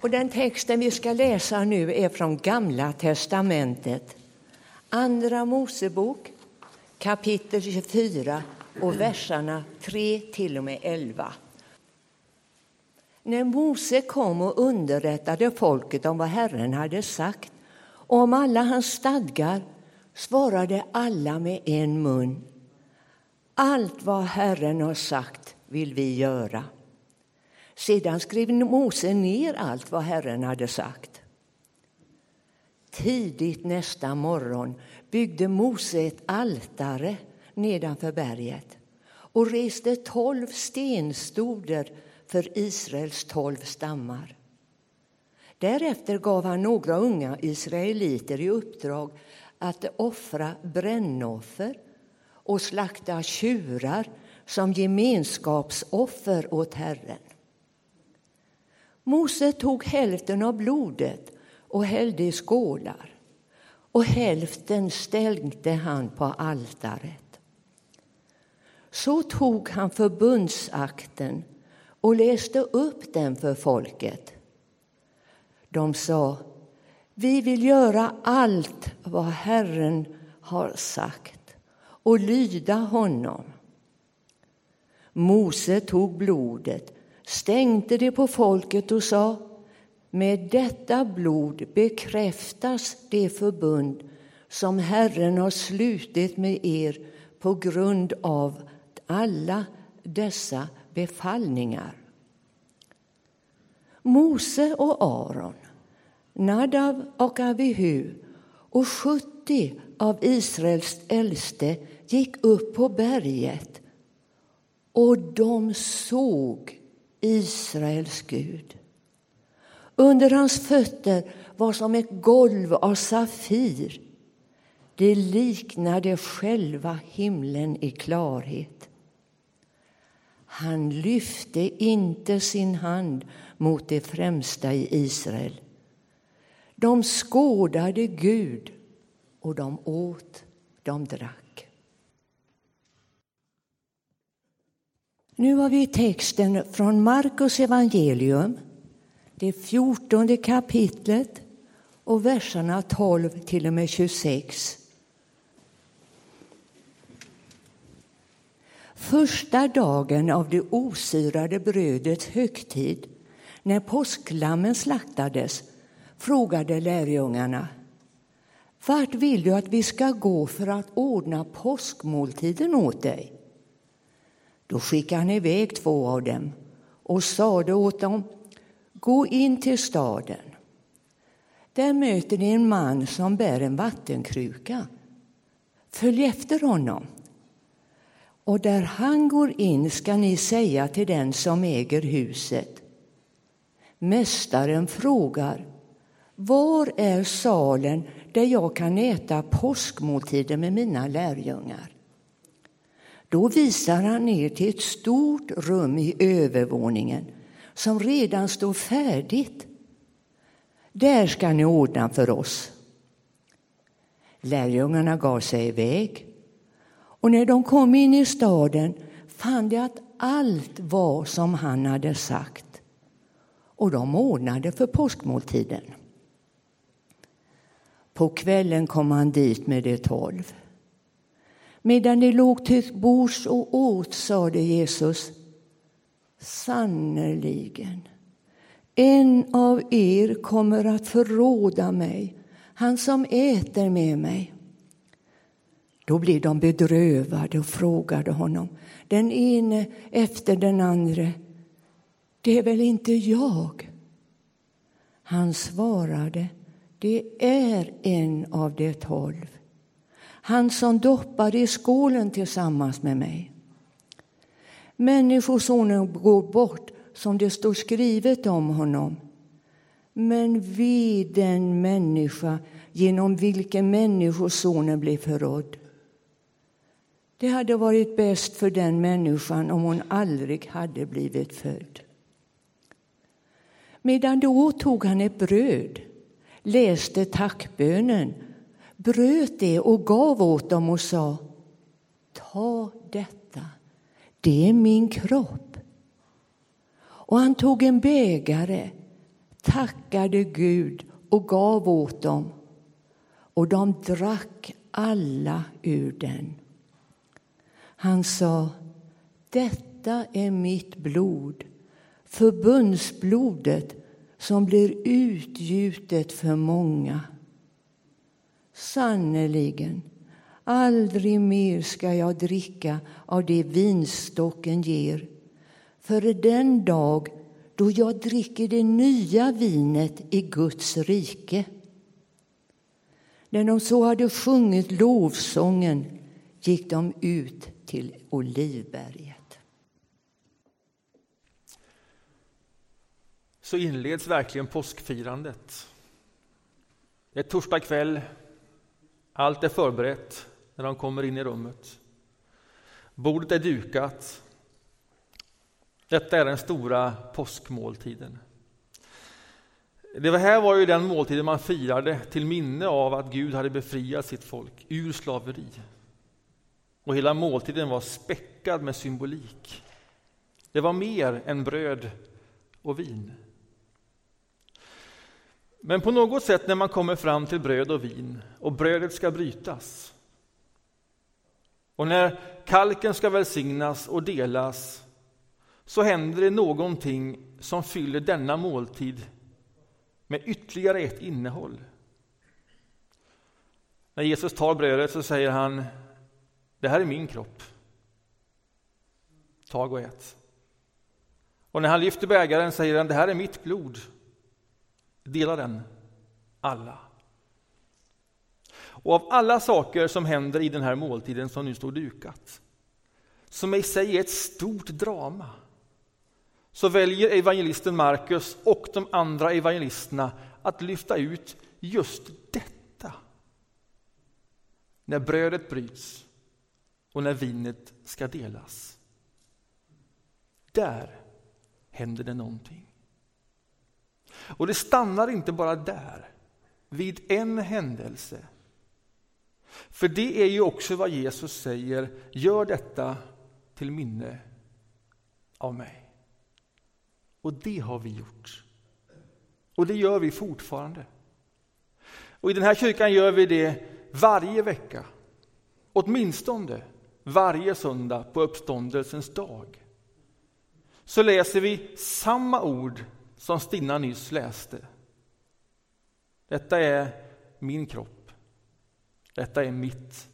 Och den texten vi ska läsa nu är från Gamla testamentet. Andra Mosebok, kapitel 24 och verserna 3 till och med 11. När Mose kom och underrättade folket om vad Herren hade sagt och om alla hans stadgar svarade alla med en mun. Allt vad Herren har sagt vill vi göra. Sedan skrev Mose ner allt vad Herren hade sagt. Tidigt nästa morgon byggde Mose ett altare nedanför berget och reste tolv stenstoder för Israels tolv stammar. Därefter gav han några unga israeliter i uppdrag att offra brännoffer och slakta tjurar som gemenskapsoffer åt Herren. Mose tog hälften av blodet och hällde i skålar och hälften stängde han på altaret. Så tog han förbundsakten och läste upp den för folket. De sa, vi vill göra allt vad Herren har sagt och lyda honom. Mose tog blodet, stänkte de på folket och sa med detta blod bekräftas det förbund som Herren har slutit med er på grund av alla dessa befallningar. Mose och Aron, Nadav och Abihu och 70 av Israels äldste gick upp på berget och de såg Israels Gud. Under hans fötter var som ett golv av safir. Det liknade själva himlen i klarhet. Han lyfte inte sin hand mot det främsta i Israel. De skådade Gud och de åt, de drack. Nu har vi texten från Markus evangelium, det fjortonde kapitlet och verserna 12 till och med 26. Första dagen av det osyrade brödets högtid, när påsklammen slaktades, frågade lärjungarna vart vill du att vi ska gå för att ordna påskmåltiden åt dig? Då skickade han iväg två av dem och sade åt dem Gå in till staden. Där möter ni en man som bär en vattenkruka. Följ efter honom. Och där han går in ska ni säga till den som äger huset. Mästaren frågar var är salen där jag kan äta påskmåltiden med mina lärjungar? Då visar han ner till ett stort rum i övervåningen som redan står färdigt. Där ska ni ordna för oss. Lärjungarna gav sig iväg och när de kom in i staden fann de att allt var som han hade sagt och de ordnade för påskmåltiden. På kvällen kom han dit med de tolv. Medan de låg till bords och åt sade Jesus Sannerligen, en av er kommer att förråda mig, han som äter med mig. Då blev de bedrövade och frågade honom, den ene efter den andra. Det är väl inte jag? Han svarade, det är en av de tolv. Han som doppade i skålen tillsammans med mig. Människosonen går bort som det står skrivet om honom. Men vid den människa genom vilken Människosonen blir förrådd. Det hade varit bäst för den människan om hon aldrig hade blivit född. Medan då tog han ett bröd, läste tackbönen, bröt det och gav åt dem och sa Ta detta, det är min kropp. Och han tog en bägare, tackade Gud och gav åt dem och de drack alla ur den. Han sa, detta är mitt blod, förbundsblodet som blir utgjutet för många. Sannerligen, aldrig mer ska jag dricka av det vinstocken ger, för den dag då jag dricker det nya vinet i Guds rike. När de så hade sjungit lovsången gick de ut till Olivberget. Så inleds verkligen påskfirandet. Det är torsdag kväll. Allt är förberett när de kommer in i rummet. Bordet är dukat. Detta är den stora påskmåltiden. Det här var ju den måltiden man firade till minne av att Gud hade befriat sitt folk ur slaveri. Och hela måltiden var späckad med symbolik. Det var mer än bröd och vin. Men på något sätt när man kommer fram till bröd och vin och brödet ska brytas och när kalken ska välsignas och delas så händer det någonting som fyller denna måltid med ytterligare ett innehåll. När Jesus tar brödet så säger han Det här är min kropp. Tag och ät. Och när han lyfter bägaren säger han Det här är mitt blod. Dela den, alla. Och av alla saker som händer i den här måltiden som nu står dukat, som i sig är ett stort drama, så väljer evangelisten Markus och de andra evangelisterna att lyfta ut just detta. När brödet bryts och när vinet ska delas. Där händer det någonting. Och det stannar inte bara där, vid en händelse. För det är ju också vad Jesus säger, gör detta till minne av mig. Och det har vi gjort. Och det gör vi fortfarande. Och i den här kyrkan gör vi det varje vecka. Åtminstone varje söndag på uppståndelsens dag. Så läser vi samma ord som Stina nyss läste. Detta är min kropp. Detta är mitt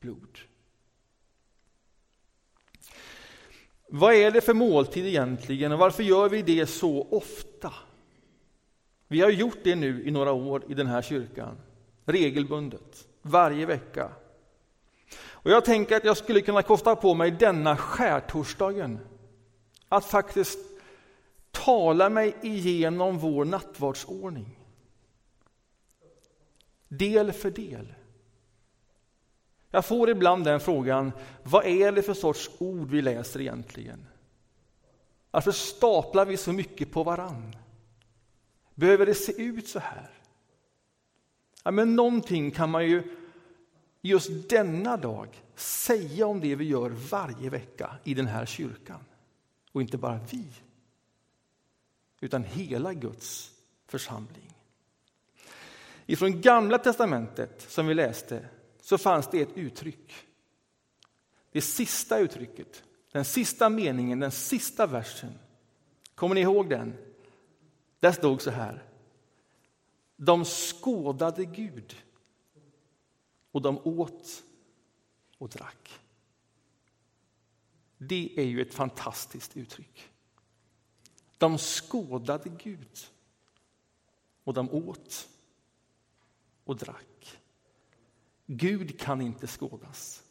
blod. Vad är det för måltid egentligen och varför gör vi det så ofta? Vi har gjort det nu i några år i den här kyrkan, regelbundet, varje vecka. Och jag tänker att jag skulle kunna kosta på mig denna skärtorsdagen att faktiskt tala mig igenom vår nattvardsordning. Del för del. Jag får ibland den frågan, vad är det för sorts ord vi läser egentligen? Varför staplar vi så mycket på varann? Behöver det se ut så här? Ja, men någonting kan man ju just denna dag säga om det vi gör varje vecka i den här kyrkan. Och inte bara vi, utan hela Guds församling. Ifrån Gamla testamentet, som vi läste, så fanns det ett uttryck. Det sista uttrycket, den sista meningen, den sista versen. Kommer ni ihåg den? Där stod så här. De skådade Gud och de åt och drack. Det är ju ett fantastiskt uttryck. De skådade Gud och de åt och drack. Gud kan inte skådas.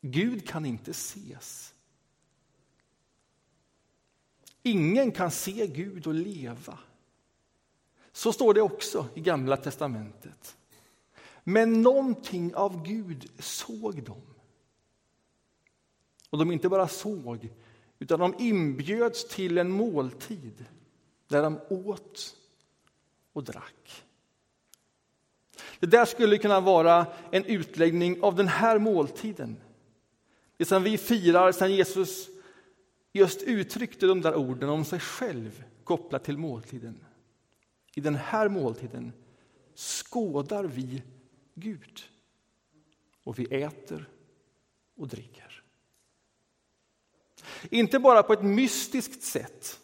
Gud kan inte ses. Ingen kan se Gud och leva. Så står det också i Gamla testamentet. Men någonting av Gud såg de. Och de inte bara såg, utan de inbjöds till en måltid där de åt och drack. Det där skulle kunna vara en utläggning av den här måltiden. Det som vi firar sen Jesus just uttryckte de där orden om sig själv kopplat till måltiden. I den här måltiden skådar vi Gud och vi äter och dricker. Inte bara på ett mystiskt sätt,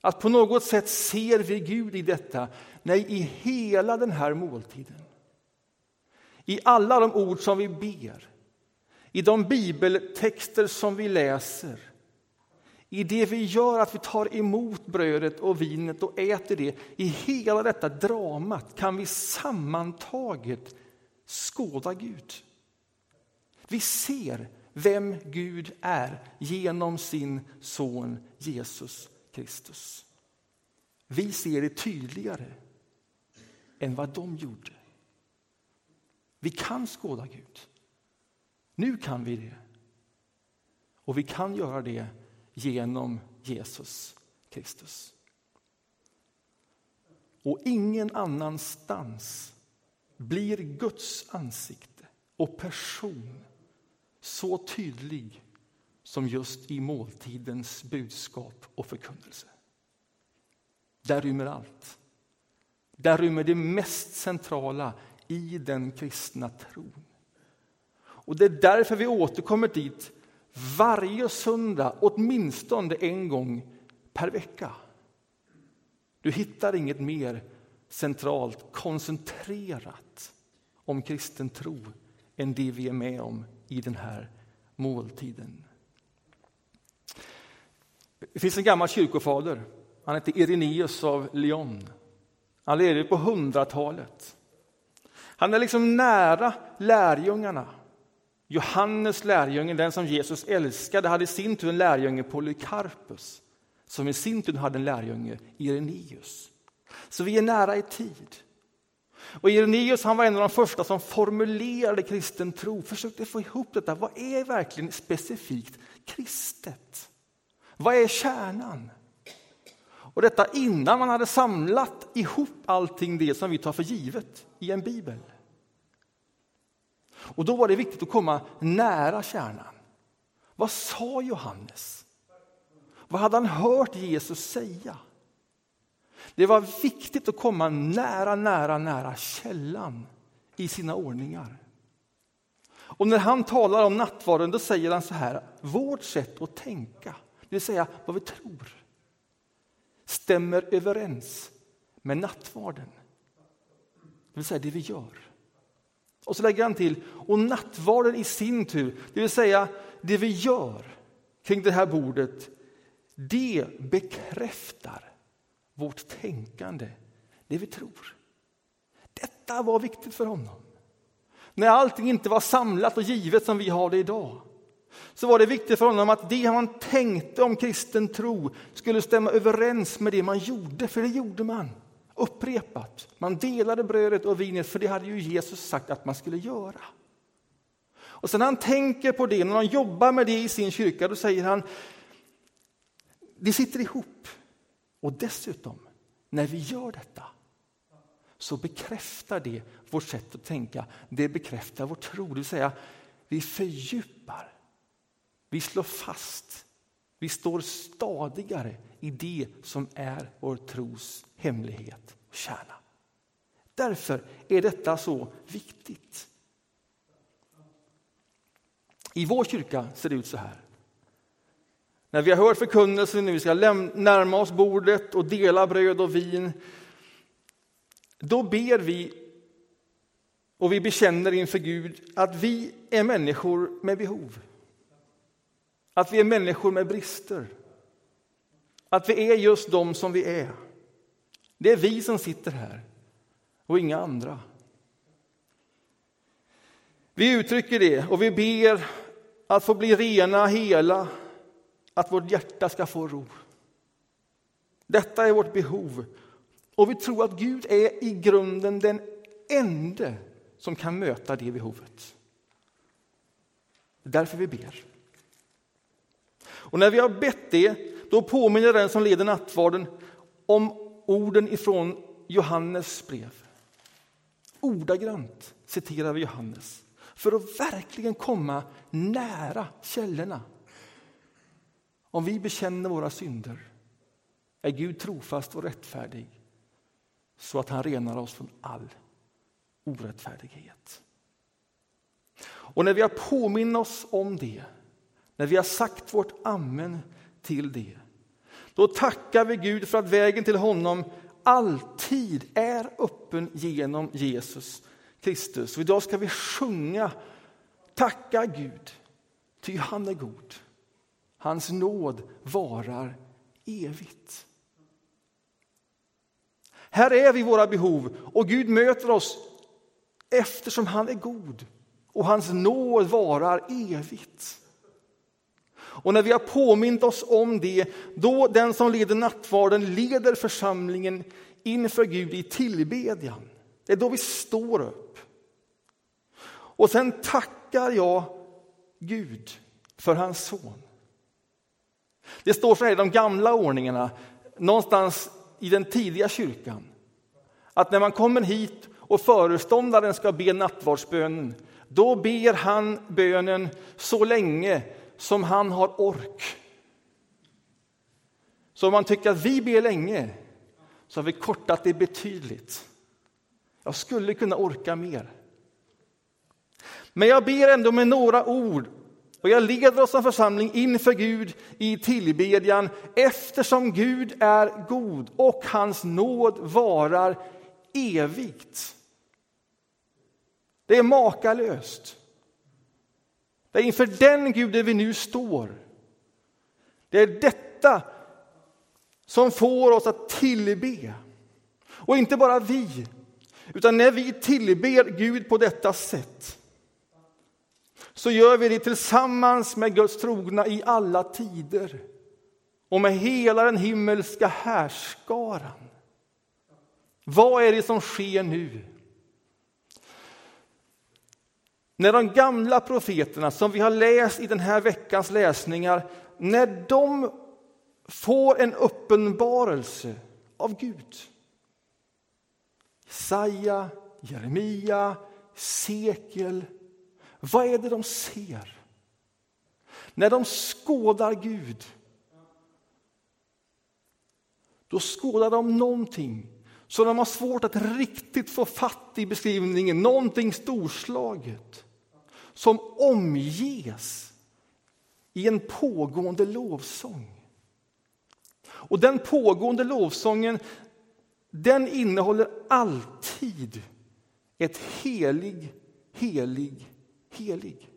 att på något sätt ser vi Gud i detta. Nej, i hela den här måltiden. I alla de ord som vi ber, i de bibeltexter som vi läser i det vi gör, att vi tar emot brödet och vinet och äter det, i hela detta dramat kan vi sammantaget skåda Gud. Vi ser vem Gud är genom sin son Jesus Kristus. Vi ser det tydligare än vad de gjorde. Vi kan skåda Gud. Nu kan vi det. Och vi kan göra det genom Jesus Kristus. Och ingen annanstans blir Guds ansikte och person så tydlig som just i måltidens budskap och förkunnelse. Där rymmer allt. Där rymmer det mest centrala i den kristna tron. Och Det är därför vi återkommer dit varje söndag, åtminstone en gång per vecka. Du hittar inget mer centralt, koncentrerat om kristen tro än det vi är med om i den här måltiden. Det finns en gammal kyrkofader. Han heter Irenaeus av Lyon. Han levde på hundratalet. Han är liksom nära lärjungarna. Johannes lärjunge, den som Jesus älskade, hade i sin tur en lärjunge Polycarpus som i sin tur hade en lärjunge Irenaeus. Så vi är nära i tid. Och Irenaeus han var en av de första som formulerade kristen tro, försökte få ihop detta. Vad är verkligen specifikt kristet? Vad är kärnan? Och detta innan man hade samlat ihop allting det som vi tar för givet i en bibel. Och då var det viktigt att komma nära kärnan. Vad sa Johannes? Vad hade han hört Jesus säga? Det var viktigt att komma nära, nära, nära källan i sina ordningar. Och när han talar om nattvarden då säger han så här, vårt sätt att tänka, det vill säga vad vi tror, stämmer överens med nattvarden. Det vill säga det vi gör. Och så lägger han till, och nattvarden i sin tur, det vill säga det vi gör kring det här bordet, det bekräftar vårt tänkande, det vi tror. Detta var viktigt för honom. När allting inte var samlat och givet som vi har det idag så var det viktigt för honom att det han tänkte om kristen tro skulle stämma överens med det man gjorde, för det gjorde man upprepat. Man delade brödet och vinet, för det hade ju Jesus sagt att man skulle göra. Och sen när han tänker på det, när han jobbar med det i sin kyrka, då säger han det sitter ihop. Och dessutom, när vi gör detta så bekräftar det vårt sätt att tänka. Det bekräftar vår tro, det vill säga vi fördjupar, vi slår fast, vi står stadigare i det som är vår tros hemlighet och kärna. Därför är detta så viktigt. I vår kyrka ser det ut så här. När vi har hört förkunnelsen, när vi ska närma oss bordet och dela bröd och vin, då ber vi och vi bekänner inför Gud att vi är människor med behov. Att vi är människor med brister. Att vi är just de som vi är. Det är vi som sitter här och inga andra. Vi uttrycker det och vi ber att få bli rena, hela, att vårt hjärta ska få ro. Detta är vårt behov. Och vi tror att Gud är i grunden den ende som kan möta det behovet. Det är därför vi ber. Och när vi har bett det, då påminner den som leder nattvarden om orden ifrån Johannes brev. Ordagrant citerar vi Johannes för att verkligen komma nära källorna. Om vi bekänner våra synder är Gud trofast och rättfärdig så att han renar oss från all orättfärdighet. Och när vi har påminn oss om det, när vi har sagt vårt amen till det, då tackar vi Gud för att vägen till honom alltid är öppen genom Jesus Kristus. Och idag ska vi sjunga Tacka Gud, ty han är god. Hans nåd varar evigt. Här är vi våra behov och Gud möter oss eftersom han är god och hans nåd varar evigt. Och när vi har påmint oss om det, då den som leder nattvarden leder församlingen inför Gud i tillbedjan. Det är då vi står upp. Och sen tackar jag Gud för hans son. Det står så här i de gamla ordningarna, någonstans i den tidiga kyrkan, att när man kommer hit och föreståndaren ska be nattvardsbönen, då ber han bönen så länge som han har ork. Så om man tycker att vi ber länge, så har vi kortat det betydligt. Jag skulle kunna orka mer. Men jag ber ändå med några ord och jag leder oss som församling inför Gud i tillbedjan eftersom Gud är god och hans nåd varar evigt. Det är makalöst. Det är inför den Guden vi nu står. Det är detta som får oss att tillbe. Och inte bara vi, utan när vi tillber Gud på detta sätt så gör vi det tillsammans med Guds trogna i alla tider och med hela den himmelska härskaran. Vad är det som sker nu? När de gamla profeterna, som vi har läst i den här veckans läsningar, när de får en uppenbarelse av Gud. Jesaja, Jeremia, Sekel, vad är det de ser? När de skådar Gud, då skådar de någonting som de har svårt att riktigt få fatt i beskrivningen, någonting storslaget som omges i en pågående lovsång. Och den pågående lovsången den innehåller alltid ett helig, helig, helig.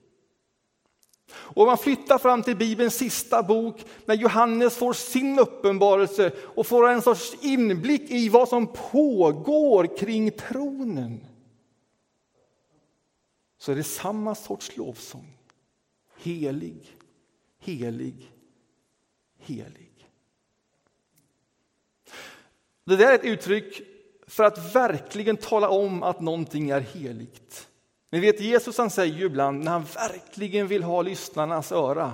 Och man flyttar fram till Bibelns sista bok när Johannes får sin uppenbarelse och får en sorts inblick i vad som pågår kring tronen. Så är det samma sorts lovsång. Helig, helig, helig. Det där är ett uttryck för att verkligen tala om att någonting är heligt. Ni vet, Jesus han säger ju ibland när han verkligen vill ha lyssnarnas öra,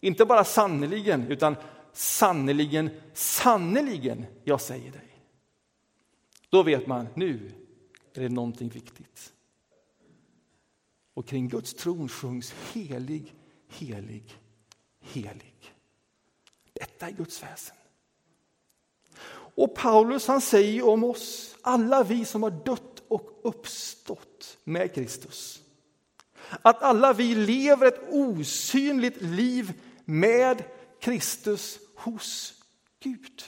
inte bara sannoliken, utan sannoliken, sannoliken, jag säger dig. Då vet man, nu är det någonting viktigt. Och kring Guds tron sjungs helig, helig, helig. Detta är Guds väsen. Och Paulus han säger om oss, alla vi som har dött och uppstått med Kristus. Att alla vi lever ett osynligt liv med Kristus hos Gud.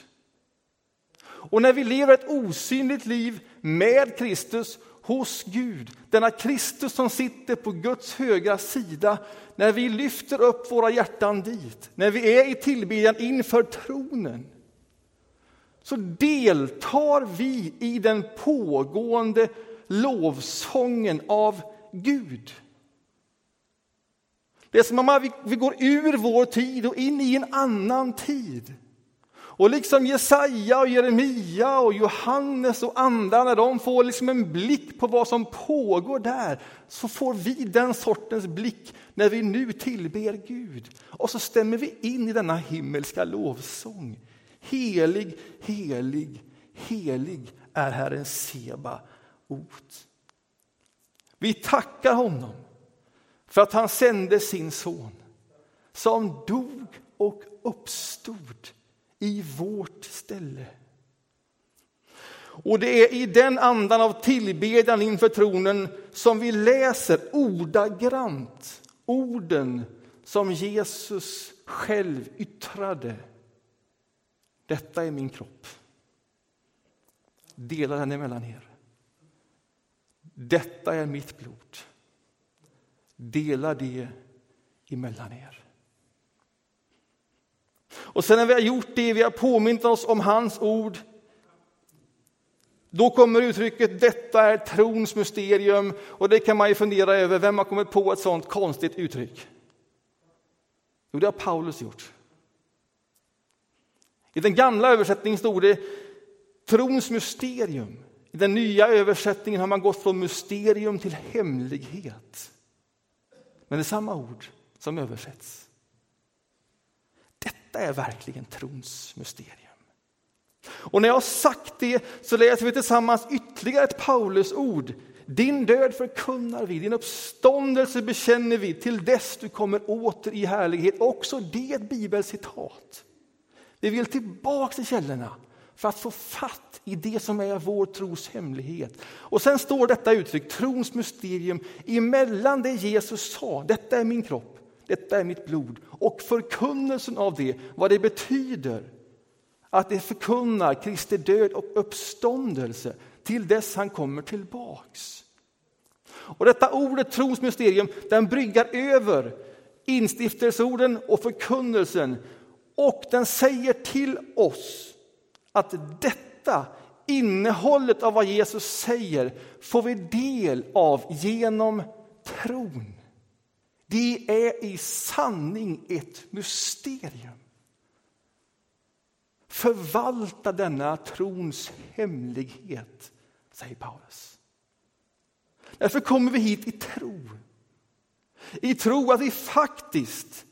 Och när vi lever ett osynligt liv med Kristus hos Gud, denna Kristus som sitter på Guds högra sida, när vi lyfter upp våra hjärtan dit, när vi är i tillbedjan inför tronen, så deltar vi i den pågående lovsången av Gud. Det är som om vi går ur vår tid och in i en annan tid. Och liksom Jesaja, och Jeremia, och Johannes och andra, när de får liksom en blick på vad som pågår där, så får vi den sortens blick när vi nu tillber Gud. Och så stämmer vi in i denna himmelska lovsång. Helig, helig, helig är Herren Seba ot. Vi tackar honom för att han sände sin son som dog och uppstod i vårt ställe. Och det är i den andan av tillbedjan inför tronen som vi läser ordagrant orden som Jesus själv yttrade. Detta är min kropp. Dela den emellan er. Detta är mitt blod. Dela det emellan er. Och sen när vi har gjort det, vi har påmint oss om hans ord, då kommer uttrycket detta är trons mysterium och det kan man ju fundera över, vem har kommit på ett sånt konstigt uttryck? Jo, det har Paulus gjort. I den gamla översättningen stod det trons mysterium. I den nya översättningen har man gått från mysterium till hemlighet. Men det är samma ord som översätts. Detta är verkligen trons mysterium. Och när jag har sagt det så läser vi tillsammans ytterligare ett Paulusord. Din död förkunnar vi, din uppståndelse bekänner vi till dess du kommer åter i härlighet. Också det är ett bibelcitat. Vi vill tillbaka till källorna för att få fatt i det som är vår tros hemlighet. Och sen står detta uttryck, trons mysterium, emellan det Jesus sa, detta är min kropp, detta är mitt blod, och förkunnelsen av det, vad det betyder. Att det förkunnar Kristi död och uppståndelse till dess han kommer tillbaks. Och detta ordet trons mysterium, den bryggar över instiftelseorden och förkunnelsen och den säger till oss att detta, innehållet av vad Jesus säger, får vi del av genom tron. Det är i sanning ett mysterium. Förvalta denna trons hemlighet, säger Paulus. Därför kommer vi hit i tro. I tro att vi faktiskt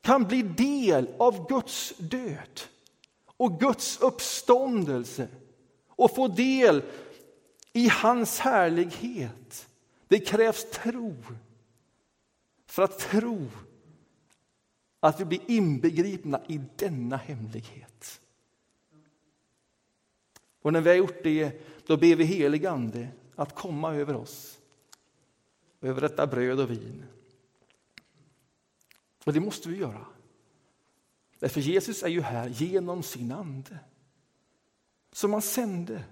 kan bli del av Guds död och Guds uppståndelse och få del i hans härlighet. Det krävs tro för att tro att vi blir inbegripna i denna hemlighet. Och när vi har gjort det, då ber vi helig Ande att komma över oss, över detta bröd och vin. Och det måste vi göra. Därför Jesus är ju här genom sin ande, som han sände.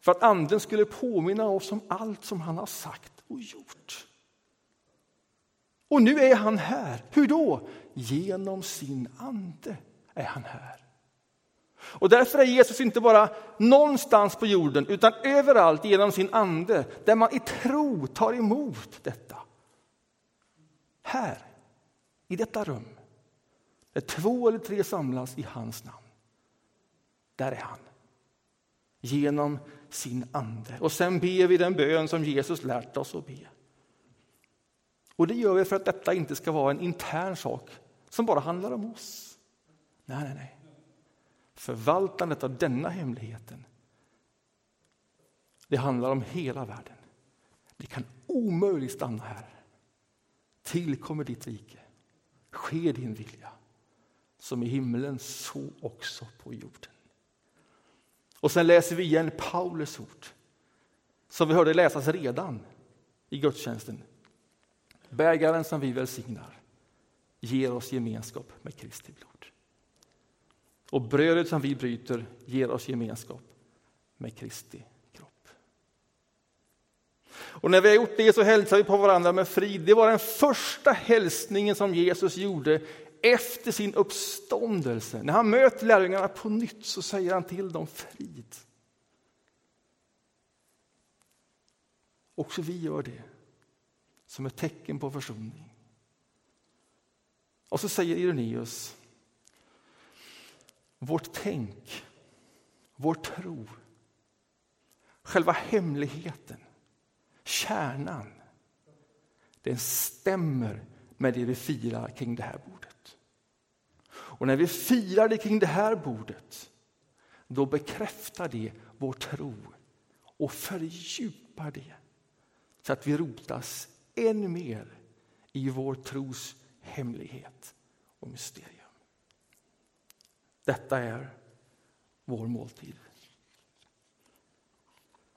För att anden skulle påminna oss om allt som han har sagt och gjort. Och nu är han här. Hur då? Genom sin ande är han här. Och därför är Jesus inte bara någonstans på jorden utan överallt genom sin ande där man i tro tar emot detta. Här, i detta rum, där två eller tre samlas i hans namn. Där är han. Genom sin ande. Och sen ber vi den bön som Jesus lärt oss att be. Och det gör vi för att detta inte ska vara en intern sak som bara handlar om oss. Nej, nej, nej. Förvaltandet av denna hemligheten, det handlar om hela världen. Det kan omöjligt stanna här. Tillkommer ditt rike. Ske din vilja, som i himlen så också på jorden. Och sen läser vi igen Paulus ord, som vi hörde läsas redan i gudstjänsten. Bägaren som vi välsignar ger oss gemenskap med Kristi blod. Och brödet som vi bryter ger oss gemenskap med Kristi. Och när vi har gjort det så hälsar vi på varandra med frid. Det var den första hälsningen som Jesus gjorde efter sin uppståndelse. När han möter lärjungarna på nytt så säger han till dem frid. Också vi gör det som ett tecken på försoning. Och så säger Irenaeus vårt tänk, vår tro, själva hemligheten, kärnan, den stämmer med det vi firar kring det här bordet. Och när vi firar det kring det här bordet, då bekräftar det vår tro och fördjupar det så att vi rotas än mer i vår tros hemlighet och mysterium. Detta är vår måltid.